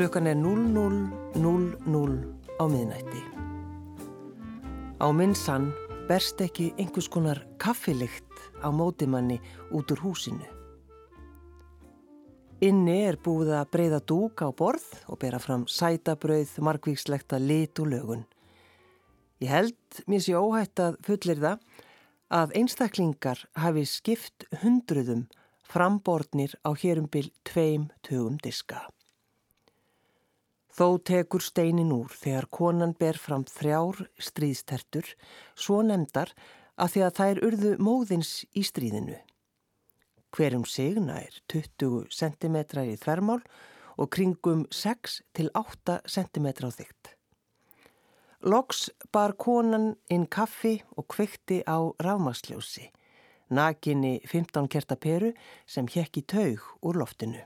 Klukkan er 00.00 á miðnætti. Á minn sann berst ekki einhvers konar kaffilikt á mótimanni út úr húsinu. Inni er búið að breyða dúk á borð og bera fram sætabrauð, margvíkslekta lit og lögun. Ég held mér sé óhætt að fullir það að einstaklingar hafi skipt hundruðum framborðnir á hérumbil tveim tögum diska. Þó tekur steinin úr þegar konan ber fram þrjár stríðstertur, svo nefndar að því að þær urðu móðins í stríðinu. Hverjum signa er 20 cm í þvermál og kringum 6 til 8 cm á þygt. Loks bar konan inn kaffi og kveikti á rámasljósi, nakinni 15 kertaperu sem hekk í taug úr loftinu.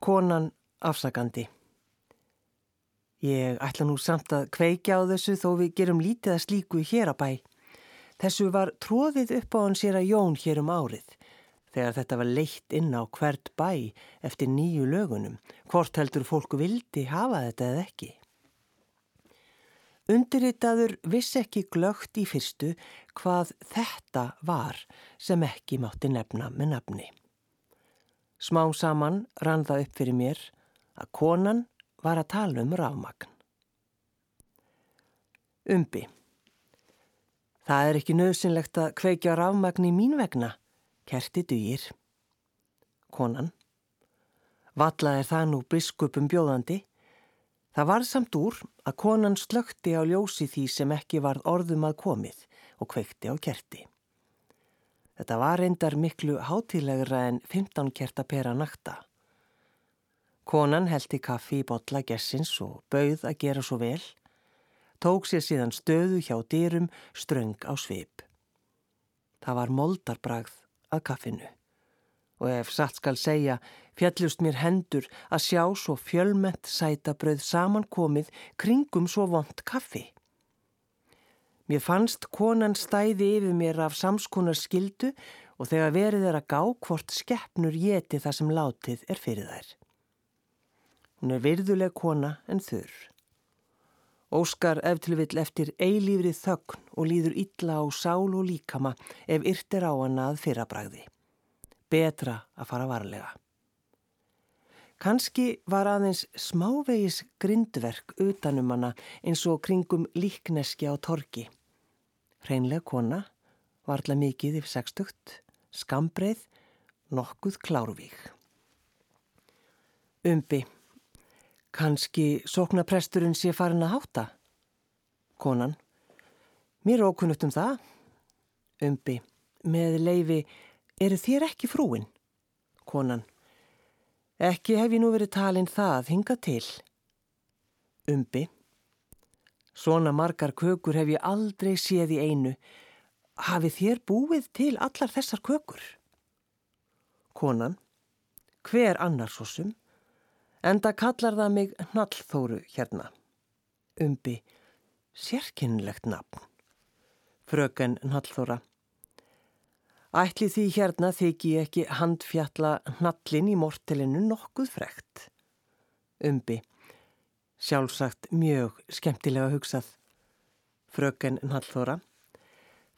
Konan afsakandi. Ég ætla nú samt að kveikja á þessu þó við gerum lítið að slíku hér að bæ. Þessu var tróðið upp á hann sér að Jón hér um árið þegar þetta var leitt inn á hvert bæ eftir nýju lögunum, hvort heldur fólku vildi hafa þetta eða ekki. Undirritaður vissi ekki glögt í fyrstu hvað þetta var sem ekki mátti nefna með nafni. Smá saman rann það upp fyrir mér að konan var að tala um rafmagn. Umbi. Það er ekki nöðsynlegt að kveikja rafmagn í mín vegna, kerti dugir. Konan. Valla er það nú biskupum bjóðandi. Það var samt úr að konan slökti á ljósi því sem ekki var orðum að komið og kveikti á kerti. Þetta var reyndar miklu hátilegra en 15 kerta pera nakta. Konan heldi kaffi í botla gessins og bauð að gera svo vel, tók sér síðan stöðu hjá dýrum ströng á svip. Það var moldarbragð að kaffinu og ef satt skal segja fjallust mér hendur að sjá svo fjölmett sætabröð samankomið kringum svo vond kaffi. Mér fannst konan stæði yfir mér af samskonar skildu og þegar verið er að gá hvort skeppnur geti það sem látið er fyrir þær. Hún er virðuleg kona en þurr. Óskar eftirvill eftir eilífri þögn og líður illa á sál og líkama ef yrt er á hana að fyrrabræði. Betra að fara varlega. Kanski var aðeins smávegis grindverk utanum hana eins og kringum líkneski á torki. Hreinlega kona, varla mikið yfir sextugt, skambreið, nokkuð klárvík. Umbi. Kanski sóknapresturinn sé farin að háta? Konan. Mér er ókunnugt um það. Umbi. Með leifi, eru þér ekki frúin? Konan. Ekki hef ég nú verið talinn það, hinga til. Umbi. Svona margar kökur hef ég aldrei séð í einu. Hafið þér búið til allar þessar kökur? Konan. Hver annar svo sum? Enda kallar það mig Hnallþóru hérna. Umbi, sérkynnlegt nafn. Fröken Hnallþóra. Ætli því hérna þykji ekki handfjalla Hnallin í mortelinu nokkuð frekt. Umbi, sjálfsagt mjög skemmtilega hugsað. Fröken Hnallþóra.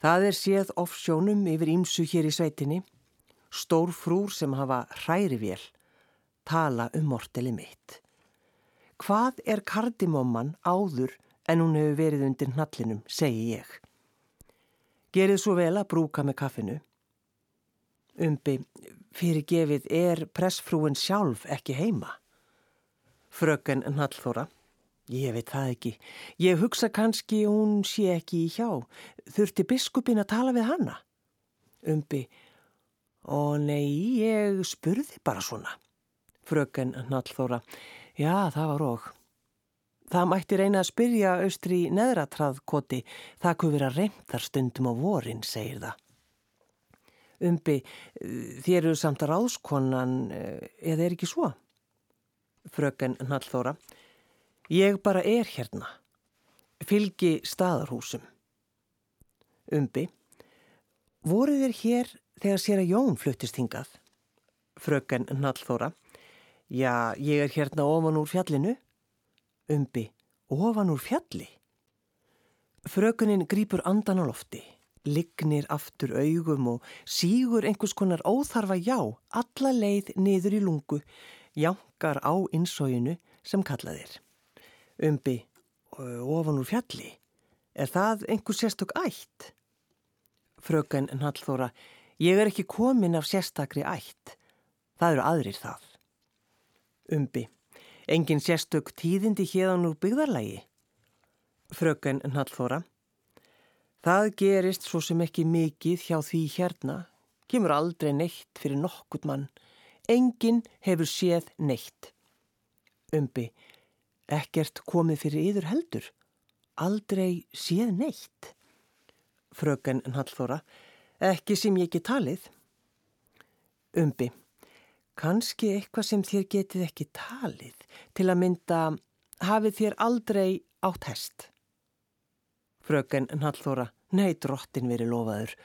Það er séð offsjónum yfir ímsu hér í sveitinni. Stór frúr sem hafa hræri vél tala um morteli mitt. Hvað er kardimomman áður en hún hefur verið undir hnallinum, segi ég. Gerið svo vel að brúka með kaffinu. Umbi, fyrir gefið er pressfrúin sjálf ekki heima. Fröken Hnallþóra, ég veit það ekki. Ég hugsa kannski hún sé ekki í hjá. Þurfti biskupin að tala við hanna? Umbi, ó nei, ég spurði bara svona fröken Nallþóra. Já, það var og. Það mætti reyna að spyrja austri neðratraðkoti, það kuð vera reymtar stundum á vorin, segir það. Umbi, þér eru samt að ráðskonan, eða er ekki svo? Fröken Nallþóra. Ég bara er hérna. Fylgi staðarhúsum. Umbi, voru þér hér þegar sér að Jón fluttist hingað? Fröken Nallþóra. Já, ég er hérna ofan úr fjallinu. Umbi, ofan úr fjalli? Frökunin grýpur andan á lofti, lignir aftur augum og sígur einhvers konar óþarfa já, alla leið niður í lungu, jankar á insóinu sem kallaðir. Umbi, ofan úr fjalli? Er það einhver sérstök ætt? Fröken Nallþóra, ég er ekki komin af sérstakri ætt. Það eru aðrir það. Umbi, engin sérstök tíðindi hérðan úr byggðarlægi? Fröken Nallþóra, það gerist svo sem ekki mikið hjá því hérna. Kemur aldrei neitt fyrir nokkurt mann. Engin hefur séð neitt. Umbi, ekkert komið fyrir yður heldur aldrei séð neitt. Fröken Hallþóra, ekki sem ég ekki talið. Umbi, kannski eitthvað sem þér getið ekki talið til að mynda hafið þér aldrei átt hest. Fröken Hallþóra, nei drottin verið lofaður.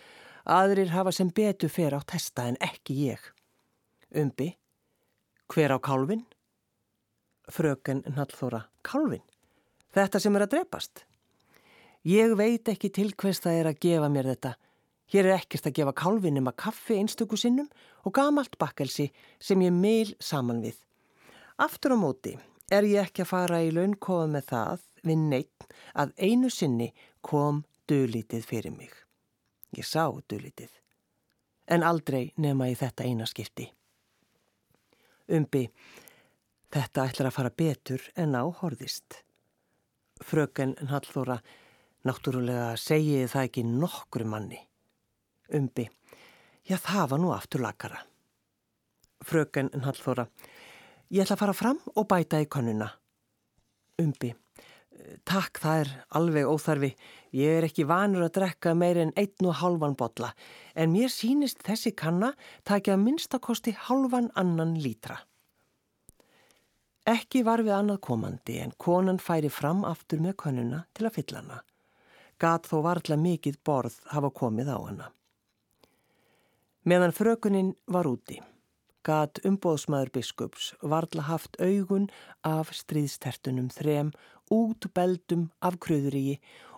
Aðrir hafa sem betu fer átt hesta en ekki ég. Umbi, hver á kálfin? Fröken Hallþóra, kálfin? Þetta sem er að drepast. Ég veit ekki til hvers það er að gefa mér þetta. Hér er ekkert að gefa kálfinum að kaffi einstöku sinnum og gamalt bakkelsi sem ég meil saman við. Aftur á móti er ég ekki að fara í launkofa með það við neitt að einu sinni kom dölítið fyrir mig. Ég sá dölítið. En aldrei nema í þetta eina skipti. Umbi, þetta ætlar að fara betur en áhorðist. Fröken Hallþóra, náttúrulega segiði það ekki nokkru manni. Umbi, já það var nú aftur lakara. Fröken Hallþóra, ég ætla að fara fram og bæta í konuna. Umbi, takk það er alveg óþarfi, ég er ekki vanur að drekka meir en einn og halvan botla, en mér sínist þessi kanna takja minnstakosti halvan annan lítra. Ekki var við annað komandi en konan færi fram aftur með konuna til að fylla hana. Gat þó varðla mikið borð hafa komið á hana. Meðan frökunin var úti, gat umbóðsmaður biskups varðla haft augun af stríðstertunum þrem út beldum af kröðuríi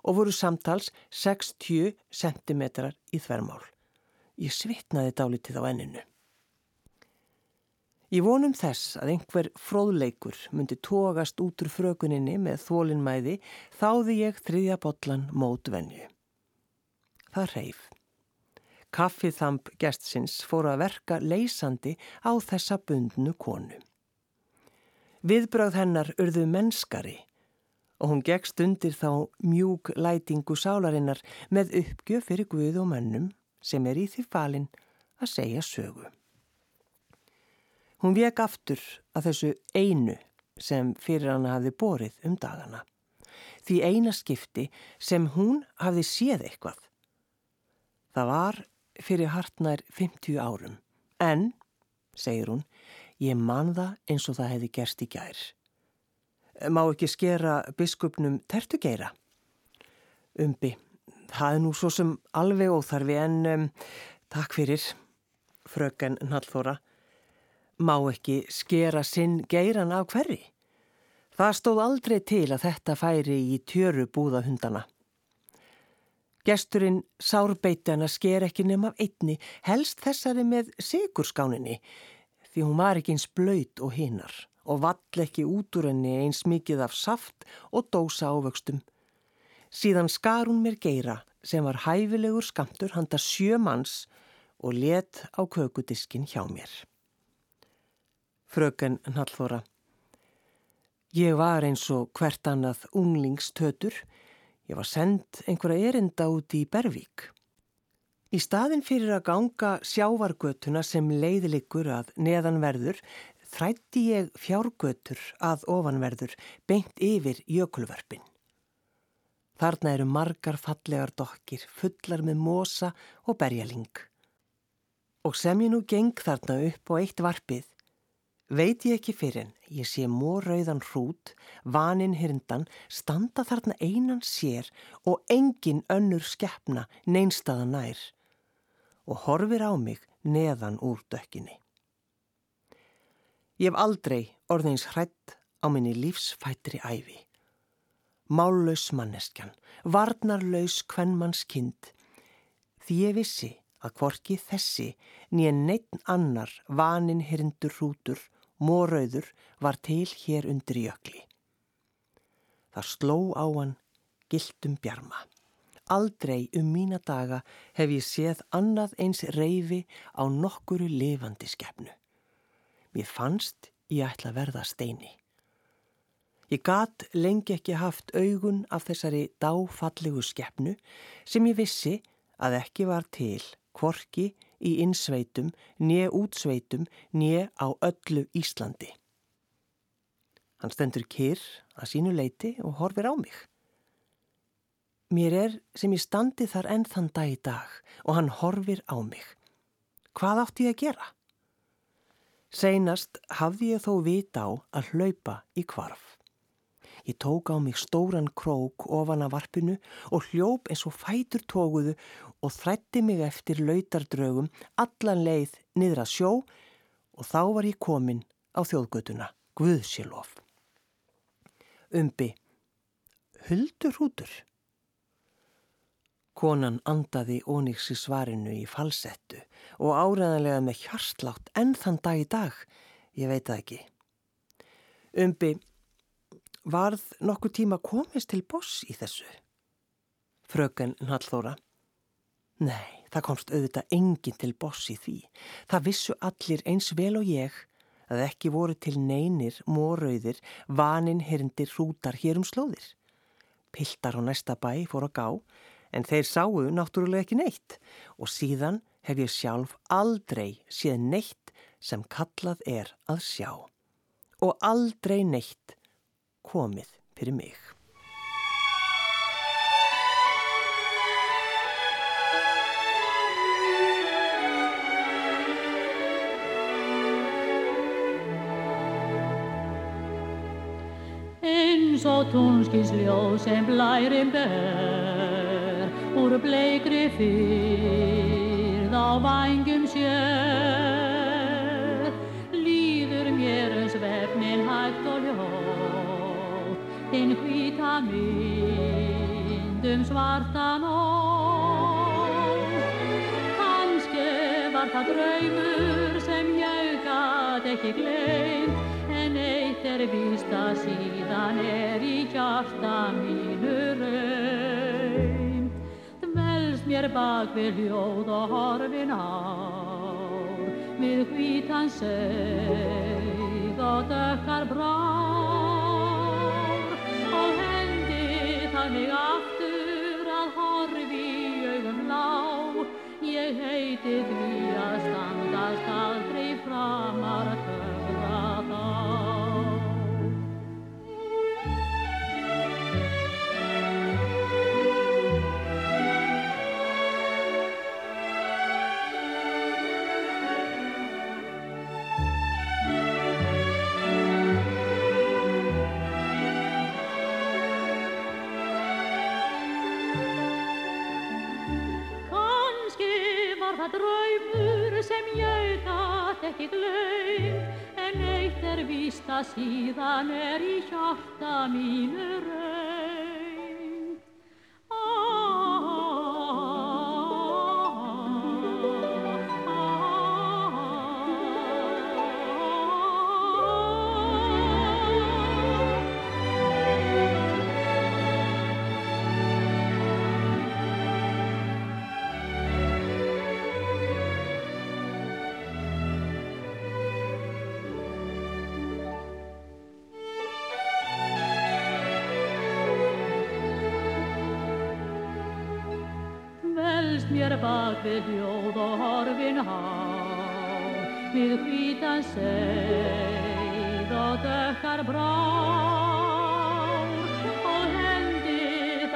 og voru samtals 60 cm í þvermál. Ég svitnaði dálitið á enninu. Ég vonum þess að einhver fróðleikur myndi tógast út úr frökuninni með þólinnmæði þáði ég þriðja botlan mót venju. Það reif. Kaffið-þamp gestsins fóru að verka leysandi á þessa bundnu konu. Viðbröð hennar urðu mennskari og hún gegst undir þá mjúk lætingu sálarinnar með uppgjöf fyrir Guð og mönnum sem er í því falin að segja sögu. Hún vek aftur að þessu einu sem fyrir hana hafði borið um dagana. Því eina skipti sem hún hafði séð eitthvað. Það var fyrir hartnær 50 árum. En, segir hún, ég man það eins og það hefði gerst í gær. Má ekki skera biskupnum tertugeira? Umbi, það er nú svo sem alveg óþarfi en um, takk fyrir, fröken Nallþóra. Má ekki skera sinn geiran af hverri? Það stóð aldrei til að þetta færi í tjöru búða hundana. Gesturinn að sker ekki nema af einni, helst þessari með sigurskáninni, því hún var ekki eins blöyt og hinnar og vall ekki út úr henni eins mikið af saft og dósa ávöxtum. Síðan skar hún mér geira sem var hæfilegur skamtur handa sjö manns og let á kökudiskin hjá mér fröken Nallþóra. Ég var eins og hvert annað unglingstötur. Ég var sendt einhverja erinda út í Bervík. Í staðin fyrir að ganga sjávargötuna sem leiðilikur að neðanverður þrætti ég fjárgötur að ofanverður beint yfir jökulverfin. Þarna eru margar fallegar dokkir, fullar með mosa og berjaling. Og sem ég nú geng þarna upp á eitt varpið, Veit ég ekki fyrir en ég sé mórauðan hrút, vaninn hyrndan, standa þarna einan sér og engin önnur skeppna neinstaða nær og horfir á mig neðan úr dökkinni. Ég hef aldrei orðins hrætt á minni lífsfættri æfi. Mállaus manneskjan, varnarlaus kvennmanns kind, því ég vissi að hvorki þessi nýja neitt annar vanin hirindur hrútur, morauður var til hér undir jökli. Það sló á hann gildum bjarma. Aldrei um mína daga hef ég séð annað eins reyfi á nokkuru lifandi skefnu. Mér fannst ég ætla að verða steini. Ég gat lengi ekki haft augun af þessari dáfallegu skefnu sem ég vissi að ekki var til kvorki í innsveitum, nýja útsveitum, nýja á öllu Íslandi. Hann stendur kyrr að sínu leiti og horfir á mig. Mér er sem ég standi þar enn þann dag í dag og hann horfir á mig. Hvað átti ég að gera? Seinast hafði ég þó vita á að hlaupa í kvarf. Ég tók á mig stóran krók ofan af varpinu og hljóp eins og fætur tóguðu og þrætti mig eftir lautardrögum allan leið niður að sjó og þá var ég komin á þjóðgötuna, Guðsilof. Umbi, huldur hútur. Konan andaði ónýks í svarinu í falsettu og áræðanlega með hjarslátt enn þann dag í dag, ég veit það ekki. Umbi, varð nokkuð tíma komist til boss í þessu? Fröken Hallþóra. Nei, það komst auðvitað enginn til boss í því. Það vissu allir eins vel og ég að ekki voru til neynir, morauðir, vanin herindir hrútar hér um slóðir. Piltar á næsta bæ fór að gá en þeir sáu náttúrulega ekki neitt og síðan hef ég sjálf aldrei séð neitt sem kallað er að sjá og aldrei neitt komið fyrir mig. Og túnskísljóð sem blærim ber. Úr bleikri fyrð á vangum sér. Líður mér svefnin hægt og ljóð þinn hvita myndum svartan og kannski var það draumur sem ég gæt ekki eitt er vist að síðan er í hjarta mínu raun mér bak við hljóð og horfin ár við hvítan seg og dökkar brár og hendi þannig aftur að horfi í augum lá ég heiti því að standast aldrei framar draumur sem ég gæt ekki gleym en eitt er víst að síðan er í hjarta mínu raun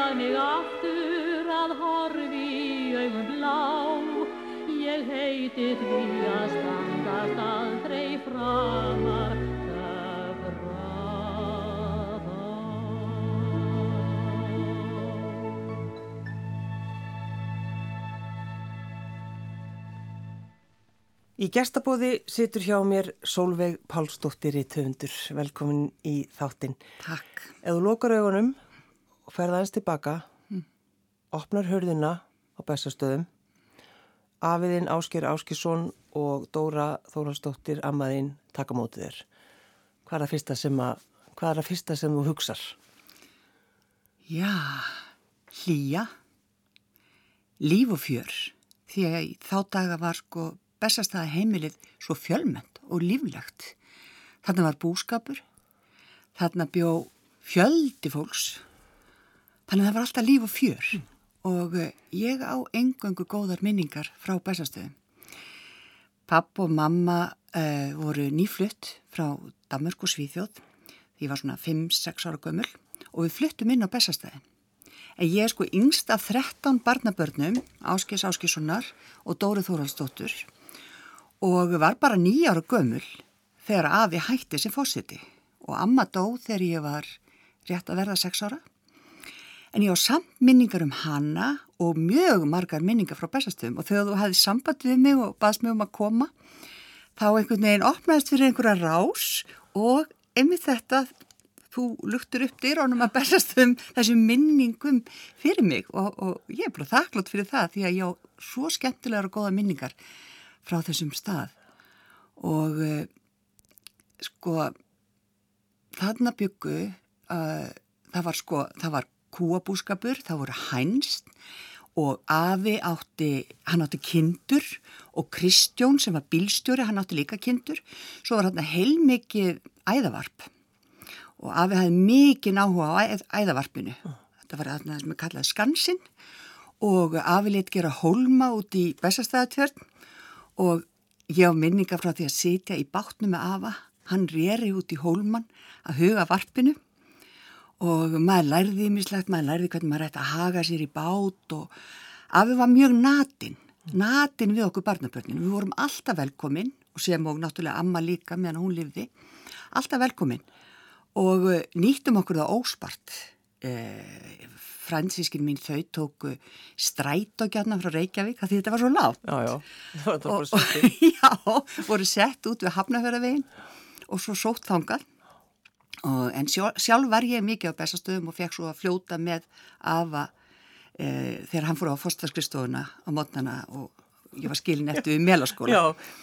það mig aftur að horfi í augum blá ég heiti því að standast aldrei framar Í gestabóði situr hjá mér Solveig Pálsdóttir í töfundur. Velkomin í þáttinn. Takk. Ef þú lokar augunum og ferða aðeins tilbaka, mm. opnar hörðina á bestastöðum, afiðinn Ásker Áskisson og Dóra Þóraldsdóttir, ammaðinn, taka mótið þér. Hvað er hvað er það fyrsta sem þú hugsar? Já, hlýja, líf og fjör. Því að þá daga var sko bestastæða heimilið svo fjölmend og líflegt. Þarna var búskapur, þarna bjó fjöldi fólks, þannig að það var alltaf líf og fjör mm. og eh, ég á engöngu góðar minningar frá bestastöðum. Papp og mamma uh, voru nýflutt frá Damörg og Svíþjóð, því var svona 5-6 ára gömul og við fluttum inn á bestastæðin. En ég er sko yngst af 13 barnabörnum, Áskis Áskissonar og Dóri Þóraldsdóttur og var bara nýjára gömul þegar afi hætti sem fósiti og amma dó þegar ég var rétt að verða sex ára. En ég á samt minningar um hana og mjög margar minningar frá bestastöðum og þegar þú hefði samband við mig og baðst mig um að koma þá einhvern veginn opnaðist fyrir einhverja rás og einmitt þetta þú luktur upp dýrónum að bestastöðum þessum minningum fyrir mig. Og, og ég er bara þakklátt fyrir það því að ég á svo skemmtilegar og góða minningar frá þessum stað. Og uh, sko þarna byggu uh, það var sko, það var kúabúskapur, það voru hænst og Afi átti, hann átti kindur og Kristjón sem var bílstjóri, hann átti líka kindur, svo var hann heilmikið æðavarp og Afi hafði mikið náhuga á æð, æðavarpinu, þetta var það sem við kallaði skansinn og Afi leitt gera hólma út í Bessastæðatjörn og ég á minninga frá því að sitja í bátnu með Afa, hann reri út í hólman að huga varpinu og maður lærði mislegt, maður lærði hvernig maður ætti að haga sér í bát og Afi var mjög natin, natin við okkur barnabörninu, við vorum alltaf velkomin og sem og náttúrulega Amma líka meðan hún lifði, alltaf velkomin og eh, nýttum okkur það óspart eh, fransískin mín þau tóku strætókjarnar frá Reykjavík því þetta var svo látt. Já, já, það var bara svolítið. Já, voru sett út við Hafnafjörðavegin og svo sótt þangað. Og, en sjálf, sjálf var ég mikið á bestastöðum og fekk svo að fljóta með afa e, þegar hann fór á fórstarskristóðuna á mótnana og ég var skilin eftir við melaskóla. Já,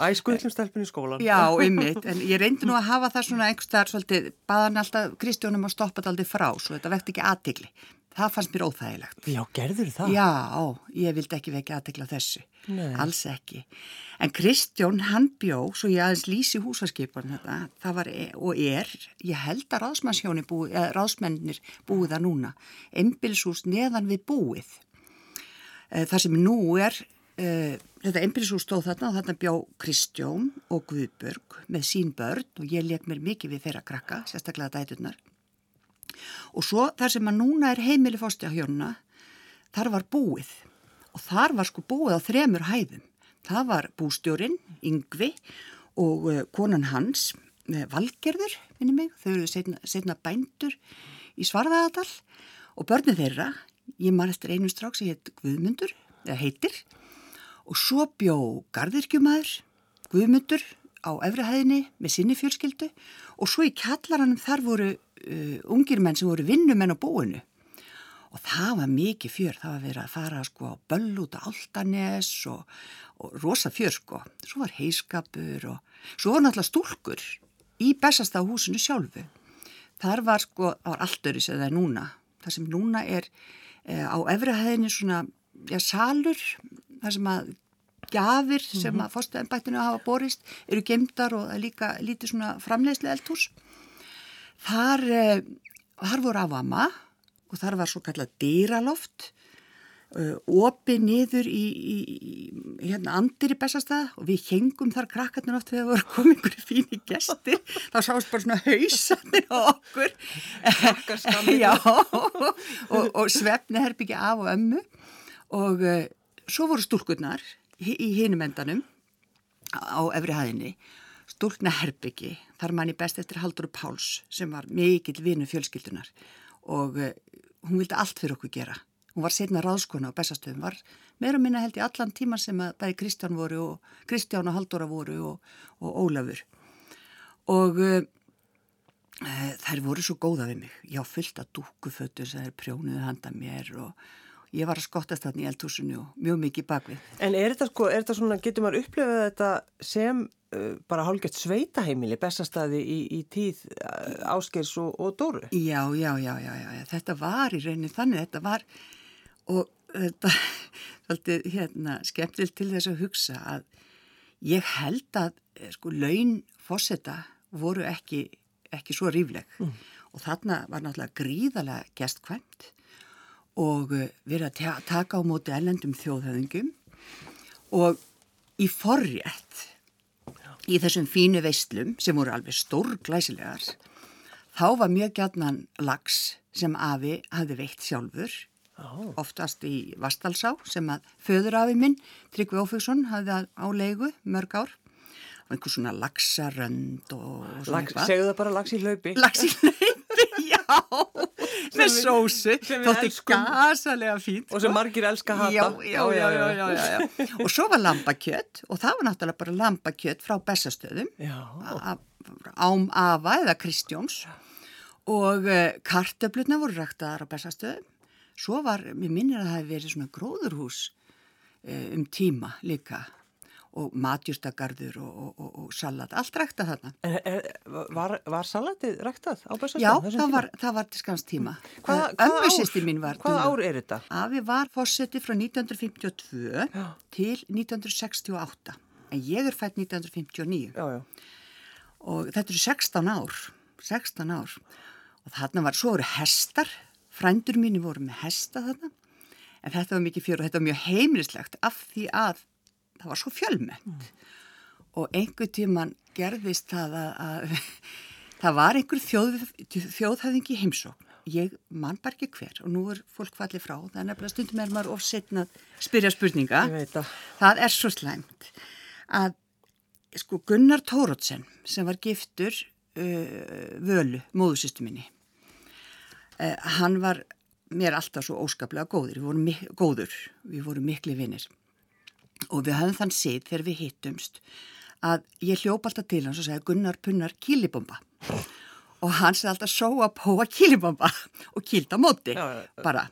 æskuðlum stelpun í skólan. Já, ymmit, en ég reyndi nú að hafa það svona einhverstaðar svolítið, baðan alltaf Kristjónum að stoppa þetta aldrei frá, svo þetta vekti ekki aðtikli það fannst mér óþægilegt. Já, gerður það? Já, ég vildi ekki vekja aðtegla þessu, Nei. alls ekki. En Kristjón, hann bjó, svo ég aðeins lýsi húsaskipan þetta, það var e og er, ég held að eða ráðsmennir búið það núna, einbilshús neðan við búið. E, það sem nú er, e, þetta einbilshús stóð þarna og þarna bjó Kristjón og Guðburg með sín börn og ég leik mér mikið við þeirra krakka, sérstaklega dæturnar og svo þar sem að núna er heimili fórstjáhjónuna þar var búið. Og þar var sko búið á þremur hæðum. Það var bústjórin, Yngvi og uh, konan hans uh, Valgerður, minni mig. Þau eru setna, setna bændur í Svarðaðadal og börnið þeirra ég man eftir einu strák sem heit Guðmundur, eða heitir. Og svo bjó Garðirkjumæður Guðmundur á efrihæðinni með sinni fjölskyldu. Og svo í kjallaranum þar voru uh, ungir menn sem voru vinnumenn á búinu. Og það var mikið fjör, það var verið að fara sko á böll út á Altanes og, og rosa fjör sko. Svo var heiskapur og svo var náttúrulega stúlkur í bestasta húsinu sjálfu. Þar var sko, það var allt það er núna. Það sem núna er eh, á efrihæðinu svona, já, salur það sem að gafir sem mhm. að fórstuðanbættinu hafa borist eru gemdar og er líka lítið svona framleiðslega eldhús Þar, eh, þar voru af amma og þar var svo kallað dýraloft uh, opið niður í, í, í hérna andir í bestastæða og við hengum þar krakkarnir oft þegar voru komið einhverju fíni gestir. Þá sást bara svona hausannir á okkur. Já, og, og svefni herbyggja af og ömmu. Og uh, svo voru stúrkurnar í, hinum endanum á efri hæðinni stúlna herbyggi, þar manni best eftir Haldur Páls sem var mikill vinu fjölskyldunar og uh, hún vildi allt fyrir okkur gera. Hún var setna ráðskona á bestastöðum, var meira minna held í allan tíma sem að bæði Kristján voru og Kristján og Haldóra voru og, og Ólafur. Og uh, þær voru svo góða við mig. Ég á fullt að dúkufötu sem þær prjónuði handa mér og ég var að skottast þarna í eldhúsinu og mjög mikið bakvið. En er þetta sko, er þetta svona, getur maður upplefað þetta sem uh, bara hálfgett sveitaheimili, bestastæði í, í tíð uh, áskers og, og dóru? Já, já, já, já, já, þetta var í raunin þannig, þetta var og þetta svolítið hérna skemmtileg til þess að hugsa að ég held að eh, sko laun fósetta voru ekki, ekki svo rífleg mm. og þarna var náttúrulega gríðarlega gestkvæmt og eh, verið að taka á móti ellendum þjóðhauðingum og í forrétt í þessum fínu veistlum sem voru alveg stórglæsilegar þá var mjög gætnan lags sem Afi hafði veitt sjálfur. Oh. oftast í Vastalsá sem að föður Afi minn Tryggvi Ófjöksson hafði á leigu mörg ár. Og einhver svona lagsarönd og svona eitthvað. Segðu það bara lags í hlaupi. Lags í hlaupi, já. Með sósu, þótti gasalega fínt og sem sko. margir elska að hata. Já, já, já, já, og svo var lambakjött og það var náttúrulega bara lambakjött frá bestastöðum ám Ava eða Kristjóns. Og uh, kartöflutna voru ræktaðar á bestastöðum svo var, mér minnir að það hefði verið svona gróðurhús uh, um tíma líka og matjústagarður og, og, og, og salat, allt ræktað þarna. En er, var, var salatið ræktað á Bessastöðum? Já, það var, það var til skans tíma. Hvaða, hvaða, ár, hvaða ár er þetta? Afi var fósetti frá 1952 já. til 1968, en ég er fætt 1959 já, já. og þetta eru 16 ár, 16 ár og þarna var, svo voru hestar, frændur mínu voru með hesta þarna, en þetta var mikið fjör og þetta var mjög heimilislegt af því að það var svo fjölmönd mm. og einhver tíman gerðist það að, að það var einhver þjóð, þjóðhæðingi heimsókn. Ég mann bara ekki hver og nú er fólk fallið frá. Það er nefnilega stundum er maður ofsetna að spyrja spurninga. Það. Er svo slæmt að sko Gunnar Tórótsen sem var giftur uh, völu, móðusistu minni uh, hann var mér alltaf svo óskaplega góður. Við vorum, góður, við vorum miklu vinnir og við höfum þann sitt þegar við hittumst að ég hljópa alltaf til hans og segja Gunnar Punnar kýlibomba og hann segði alltaf sóa póa kýlibomba og kýlda móti. Bara,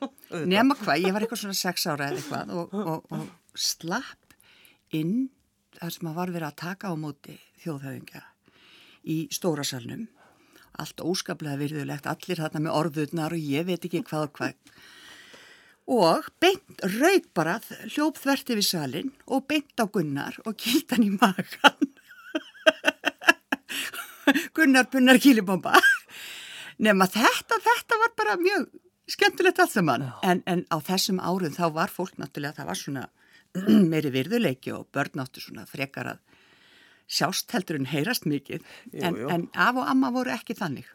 nema hvað, ég var eitthvað svona sex ára eða eitthvað og, og, og slapp inn þar sem að var verið að taka á móti þjóðhauðingja í stórasalnum allt óskaplega virðulegt, allir þarna með orðuðnar og ég veit ekki hvað og hvað og beint raug bara hljóp þverti við salin og beint á Gunnar og kýlt hann í makan Gunnar punnar kýlibomba nema þetta, þetta var bara mjög skemmtilegt allt saman. En, en á þessum árum þá var fólk náttúrulega það var svona meiri virðuleiki og börn áttu svona frekar að sjást heldur en heyrast mikið. Jú, en, jú. en af og amma voru ekki þannig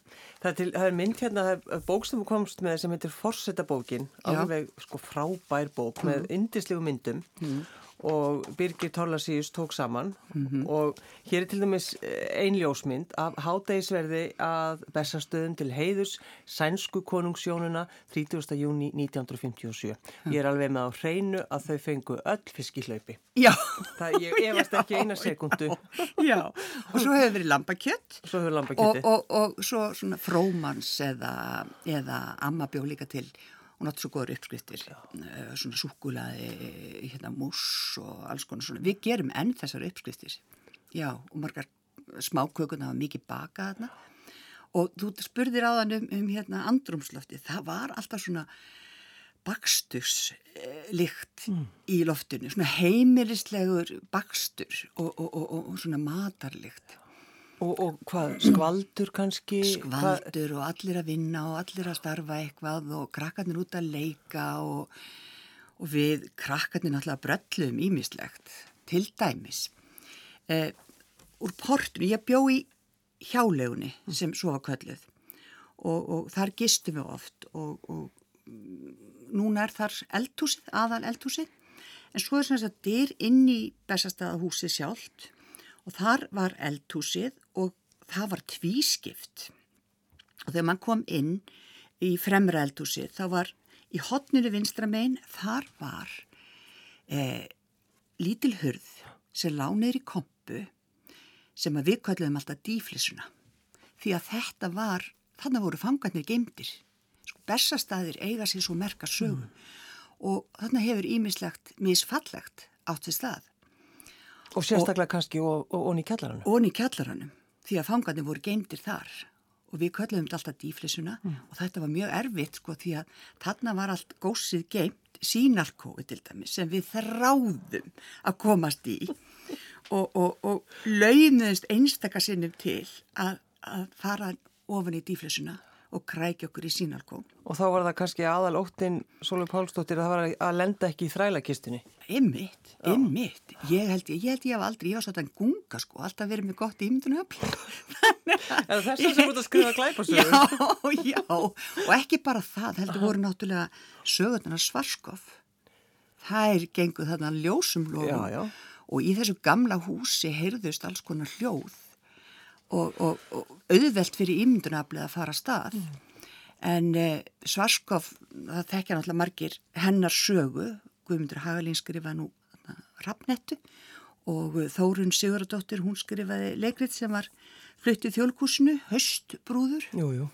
Það er, til, það er mynd hérna, bókstum komst með sem heitir Forsetabókin, alveg sko frábær bók mm. með indislegu myndum. Mm og Birgir Torlasíus tók saman mm -hmm. og hér er til dæmis eh, einljósmynd af hádægisverði að Bessastöðum til heiðus sænsku konungsjónuna 30. júni 1957. Ég er alveg með á hreinu að þau fengu öll fiskihlaupi. Það ég efast ekki eina sekundu. Já, og svo hefur verið lambakjött og, og, og svo svona frómans eða, eða ammabjó líka til hún átti svo góður uppskriftir uh, svona súkulaði hérna mús og alls konar svona. Við gerum enn þessar uppskriftir. Já og margar smákökuna var mikið baka þarna. Og þú spurðir á þann um, um hérna andrumslofti, það var alltaf svona baksturslikt mm. í loftinu, svona heimilislegur bakstur og, og, og, og svona matarlikt Og, og hvað, skvaldur kannski? Skvaldur og allir að vinna og allir að starfa eitthvað og krakkarnir út að leika og, og við krakkarnir náttúrulega bröllum ímislegt til dæmis. Eh, úr portinu, ég bjó í hjálegunni sem svo var kölluð og, og þar gistum við oft og núna er þar eldhúsið, aðal eldhúsið en svo er þess að dyr inn í bestastæðahúsi sjálft og þar var eldhúsið það var tvískipt. Og þegar mann kom inn í fremra eldhúsið þá var í hotninu vinstramein þar var eh, lítil hurð sem lániður í kompu sem að við kalluðum alltaf díflissuna því að þetta var, þannig voru fangarnir geimdir sko, Bessastæðir eiga sér svo merka sögum og þannig hefur ímislegt misfallegt átt við stað. Og sérstaklega kannski og, og, og í kjallarannu. og í kjallaranum því að fangarnir voru geimdir þar og við kölluðum þetta alltaf díflissuna og þetta var mjög erfitt sko því að þarna var allt gósið geimt sínalkói til dæmis sem við þráðum að komast í. Og, og, og launuðist einstakasinnum til að, að fara ofan í díflissuna og krækja okkur í sínalkó Og þá var það kannski aðal óttinn Sólur Pálsdóttir að það var að lenda ekki í þrælakistunni. Einmitt, einmitt. Ég held ég, ég held ég hef aldrei, ég var svolítið að gunga sko, alltaf verið með gott ímyndunum öfl. Er það þess að sem út að skrifa glæpasögur? Já, já, og ekki bara það, heldur voru náttúrulega sögurnar svarskof. Það er genguð þarna ljósum lofum Já, já. og í þessu gamla húsi heyrðust alls konar hljóð og, og, og auðvelt fyrir ímyndunaflið að fara að stað. En eh, Svarskov, það þekkja náttúrulega margir hennar sögu, Guðmundur Hagalín skrifaði nú Rappnettu og Þórun Sigurðardóttir, hún skrifaði leikrit sem var fluttið þjólkúsinu, Höstbrúður. Jú, jú.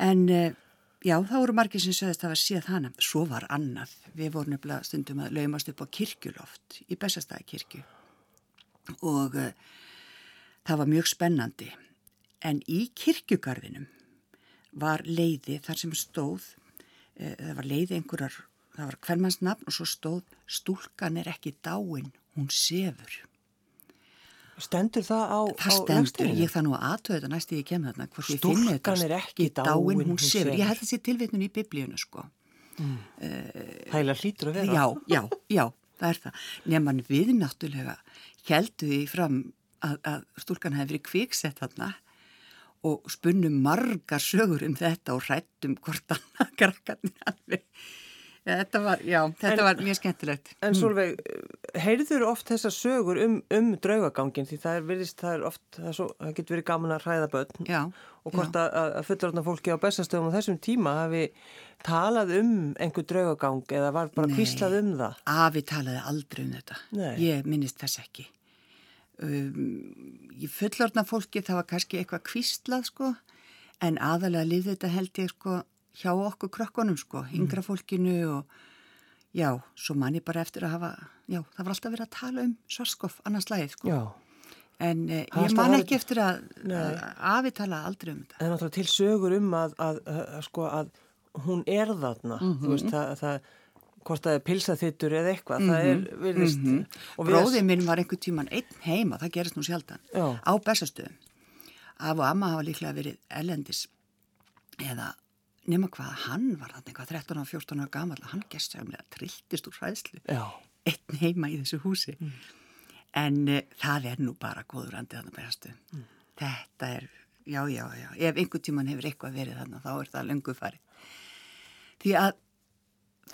En eh, já, þá voru margir sem sögðist að það var séð hana. Svo var annað. Við vorum nefnilega stundum að laumast upp á kirkjuloft í Bessastæðakirkju og uh, það var mjög spennandi. En í kirkjugarðinum var leiði þar sem stóð, uh, það var leiði einhverjar, það var hvermannsnafn og svo stóð stúlkan er ekki dáin, hún sefur. Stendur það á, Það á stendur, legsteinum? ég það nú aðtöðu þetta næst ég kem þarna, hvort ég finna þetta. Stúlkan er ekki dáin, hún sefur. Ég held þessi tilvitnun í biblíunu sko. Hæla hlýtur að vera. Já, já, já, það er það. Nefnum við náttúrulega heldu því fram að, að stúlkan hefði verið kviksett þarna og spunnum margar sögur um þetta og hrættum hvort annað krakkarnir alveg. Ja, þetta var, já, þetta En- var mjög skemmtilegt. En Solveig, heyrður oft þessar sögur um, um draugagangin því það er virðist, það er oft, það, er svo, það getur verið gaman að hræða börn Já, og hvort að, að fullorðna fólki á bestastöðum á þessum tíma hafi talað um einhver draugagang eða var bara kvíslað um það. Afi talaði aldrei um þetta. Nei. Ég minnist þess ekki. Um, í fullorðna fólki það var kannski eitthvað kvíslað sko, en aðalega lifði þetta held ég sko hjá okkur krökkunum sko, yngra fólkinu og já, svo man ég bara eftir að hafa, já, það var alltaf verið að tala um svarskoff annars lagið sko. Já, En eh, ég man ekki eftir að, að afi talaði aldrei um þetta. er náttúrulega til sögur um að, að, að, sko að hún er þarna, þú veist, það, það hvort það er pilsaþittur eða eitthvað, það er virðist og við- Bróðið minn var einhver tíman einn heima, það gerist nú sjaldan, Já. á bestastöðum. Af og amma hafa líklega verið ellendis eða nema hvað, hann var þarna eitthvað 13 og 14 ára gamall, hann gerst semlega trilltist úr hræðslu, einn heima í þessu húsi. En uh, það er nú bara góður andið þarna bestastöðum. Þetta er, já, já, já, ef einhver tíman hefur eitthvað verið þarna, þá er það löngu farið. Því að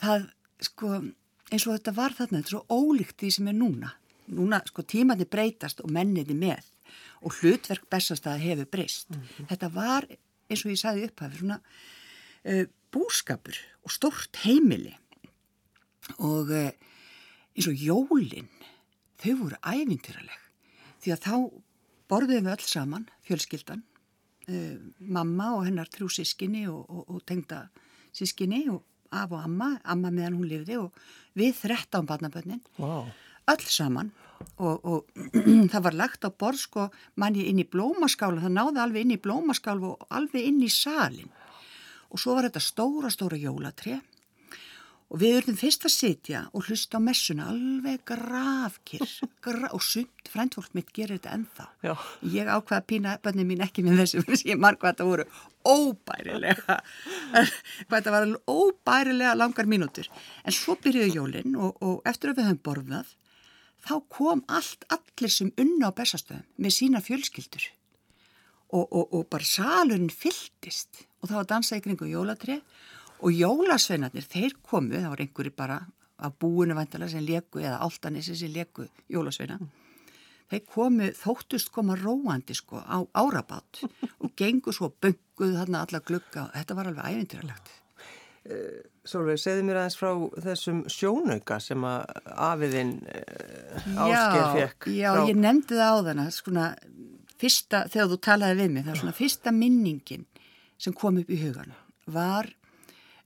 það, sko, eins og þetta var þarna, þetta er svo ólíkt því sem er núna. Núna, sko, tímandi breytast og menniði með og hlutverk bestastæða hefur breyst. Þetta var, eins og ég sagði upphafið, svona uh, búskapur og stórt heimili og uh, eins og jólinn, þau voru ævintýraleg. Því að þá borðuðum við öll saman, fjölskyldan, uh, mamma og hennar þrjú sískinni og, og, og tengda sískinni og af og amma, amma meðan hún lifði og við 13 barnabönnin, vá, öll saman. Og, og það var lagt á borð sko manni inn í blómaskála, það náði alveg inn í blómaskála og alveg inn í salin og svo var þetta stóra, stóra jólatré og við urðum fyrst að sitja og hlusta á messuna alveg grafkir gra og sumt, frændfólk mitt gerir þetta ennþá. Já. ég ákvaða að pína bönni mín ekki með þessu fyrir ég marg hvað þetta voru óbærilega. Hvað þetta var óbærilega langar mínútur. En svo byrjuðu jólin og, og eftir að við höfum borðað þá kom allt allir sem unna á bestastöðum með sína fjölskyldur. Og, og, og bara salurinn fylltist. Og það var dansað í kringu jólatri og jólasveinarnir, þeir komu, það var einhverju bara af búinu vantala sem leku eða áltanissi sem leku jólasveina þeir komu, þóttust koma róandi sko á árabát og gengu svo bönguð þarna alla glugga þetta var alveg ævindræðilegt Uh, Sólveig, segðu mér aðeins frá þessum sjónauka sem að afiðinn uh, ásker fekk. Já, frá... ég nefndi það á þarna, svona fyrsta, þegar þú talaði við mig, það var svona fyrsta minningin sem kom upp í hugan var